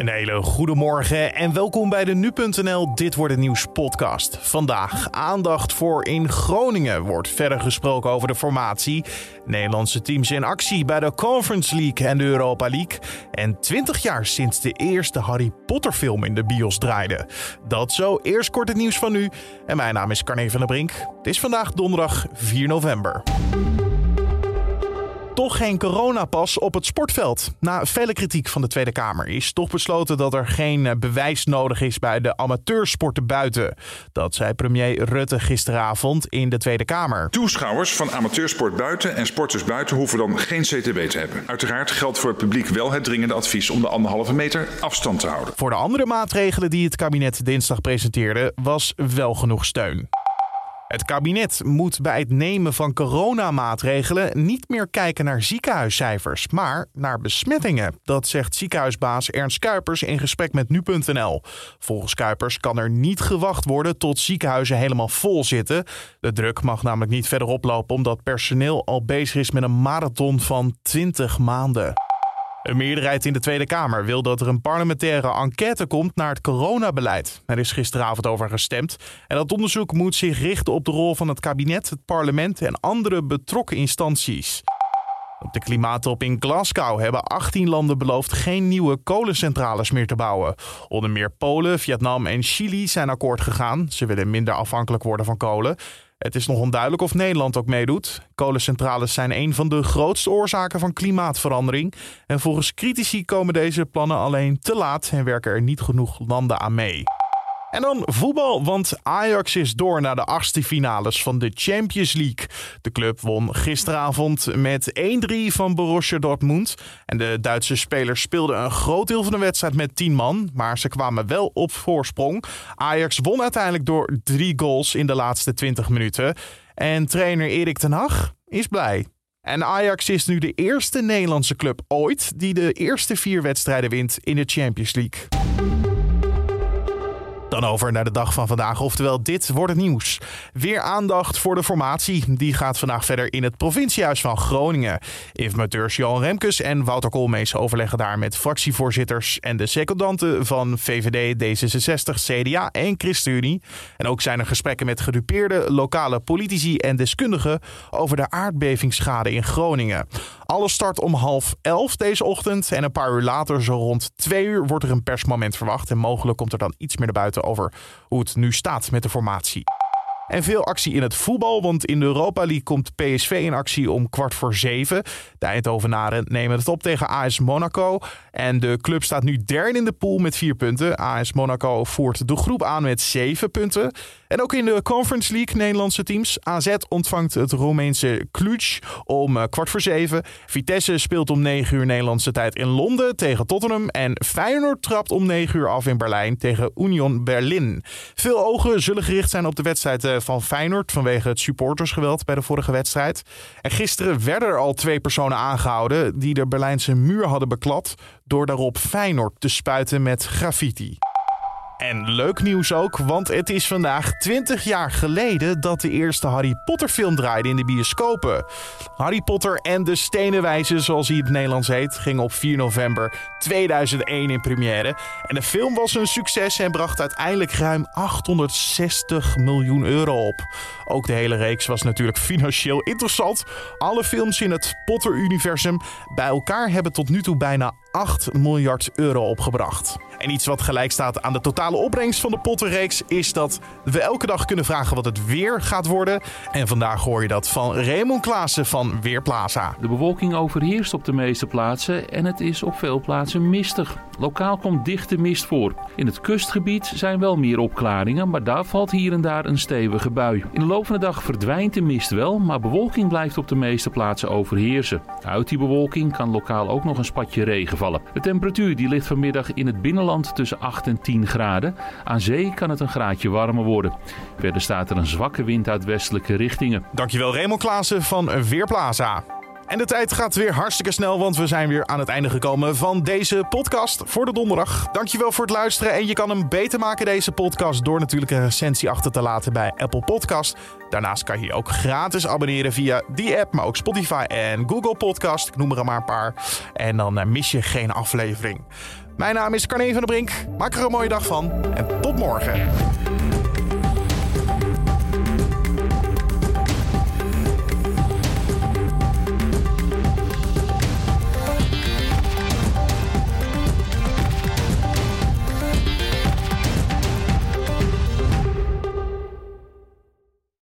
Een hele goede morgen en welkom bij de Nu.nl Dit Wordt Het Nieuws podcast. Vandaag aandacht voor in Groningen wordt verder gesproken over de formatie. Nederlandse teams in actie bij de Conference League en de Europa League. En 20 jaar sinds de eerste Harry Potter film in de bios draaide. Dat zo, eerst kort het nieuws van nu. En mijn naam is Carne van der Brink. Het is vandaag donderdag 4 november toch geen coronapas op het sportveld. Na vele kritiek van de Tweede Kamer is toch besloten dat er geen bewijs nodig is bij de amateursporten buiten. Dat zei premier Rutte gisteravond in de Tweede Kamer. Toeschouwers van amateursport buiten en sporters buiten hoeven dan geen CTB te hebben. Uiteraard geldt voor het publiek wel het dringende advies om de anderhalve meter afstand te houden. Voor de andere maatregelen die het kabinet dinsdag presenteerde was wel genoeg steun. Het kabinet moet bij het nemen van coronamaatregelen niet meer kijken naar ziekenhuiscijfers, maar naar besmettingen. Dat zegt ziekenhuisbaas Ernst Kuipers in gesprek met nu.nl. Volgens Kuipers kan er niet gewacht worden tot ziekenhuizen helemaal vol zitten. De druk mag namelijk niet verder oplopen omdat personeel al bezig is met een marathon van 20 maanden. Een meerderheid in de Tweede Kamer wil dat er een parlementaire enquête komt naar het coronabeleid. Er is gisteravond over gestemd. En dat onderzoek moet zich richten op de rol van het kabinet, het parlement en andere betrokken instanties. Op de klimaattop in Glasgow hebben 18 landen beloofd geen nieuwe kolencentrales meer te bouwen. Onder meer Polen, Vietnam en Chili zijn akkoord gegaan. Ze willen minder afhankelijk worden van kolen. Het is nog onduidelijk of Nederland ook meedoet. Kolencentrales zijn een van de grootste oorzaken van klimaatverandering. En volgens critici komen deze plannen alleen te laat en werken er niet genoeg landen aan mee. En dan voetbal, want Ajax is door naar de achtste finales van de Champions League. De club won gisteravond met 1-3 van Borussia Dortmund. En de Duitse spelers speelden een groot deel van de wedstrijd met 10 man, maar ze kwamen wel op voorsprong. Ajax won uiteindelijk door drie goals in de laatste 20 minuten. En trainer Erik ten Hag is blij. En Ajax is nu de eerste Nederlandse club ooit die de eerste vier wedstrijden wint in de Champions League. Dan over naar de dag van vandaag, oftewel dit wordt het nieuws. Weer aandacht voor de formatie. Die gaat vandaag verder in het provinciehuis van Groningen. Informateurs Johan Remkes en Wouter Koolmees overleggen daar met fractievoorzitters en de secondanten van VVD, D66, CDA en ChristenUnie. En ook zijn er gesprekken met gedupeerde lokale politici en deskundigen over de aardbevingsschade in Groningen. Alles start om half elf deze ochtend en een paar uur later, zo rond twee uur, wordt er een persmoment verwacht. En mogelijk komt er dan iets meer naar buiten over hoe het nu staat met de formatie. En veel actie in het voetbal, want in de Europa League komt PSV in actie om kwart voor zeven. De Eindhovenaren nemen het op tegen AS Monaco. En de club staat nu derde in de pool met vier punten. AS Monaco voert de groep aan met zeven punten. En ook in de Conference League Nederlandse teams. AZ ontvangt het Roemeense Cluj om eh, kwart voor zeven. Vitesse speelt om negen uur Nederlandse tijd in Londen tegen Tottenham. En Feyenoord trapt om negen uur af in Berlijn tegen Union Berlin. Veel ogen zullen gericht zijn op de wedstrijd eh, van Feyenoord vanwege het supportersgeweld bij de vorige wedstrijd. En gisteren werden er al twee personen aangehouden die de Berlijnse muur hadden beklad door daarop Feyenoord te spuiten met graffiti. En leuk nieuws ook, want het is vandaag 20 jaar geleden dat de eerste Harry Potter film draaide in de bioscopen. Harry Potter en de Stenen Wijze, zoals hij in het Nederlands heet, ging op 4 november 2001 in première. En de film was een succes en bracht uiteindelijk ruim 860 miljoen euro op. Ook de hele reeks was natuurlijk financieel interessant. Alle films in het Potter-universum bij elkaar hebben tot nu toe bijna 8 miljard euro opgebracht. En iets wat gelijk staat aan de totale opbrengst van de Potterreeks is dat we elke dag kunnen vragen wat het weer gaat worden. En vandaag hoor je dat van Raymond Klaassen van Weerplaza. De bewolking overheerst op de meeste plaatsen en het is op veel plaatsen mistig. Lokaal komt dichte mist voor. In het kustgebied zijn wel meer opklaringen, maar daar valt hier en daar een stevige bui. In de loop van de dag verdwijnt de mist wel, maar bewolking blijft op de meeste plaatsen overheersen. Uit die bewolking kan lokaal ook nog een spatje regen vallen. De temperatuur die ligt vanmiddag in het binnenland tussen 8 en 10 graden. Aan zee kan het een graadje warmer worden. Verder staat er een zwakke wind uit westelijke richtingen. Dankjewel Raymond Klaassen van Weerplaza. En de tijd gaat weer hartstikke snel, want we zijn weer aan het einde gekomen van deze podcast voor de donderdag. Dankjewel voor het luisteren en je kan hem beter maken, deze podcast, door natuurlijk een recensie achter te laten bij Apple Podcast. Daarnaast kan je je ook gratis abonneren via die app, maar ook Spotify en Google Podcast. Ik noem er maar een paar. En dan eh, mis je geen aflevering. Mijn naam is Carne van der Brink. Maak er een mooie dag van en tot morgen.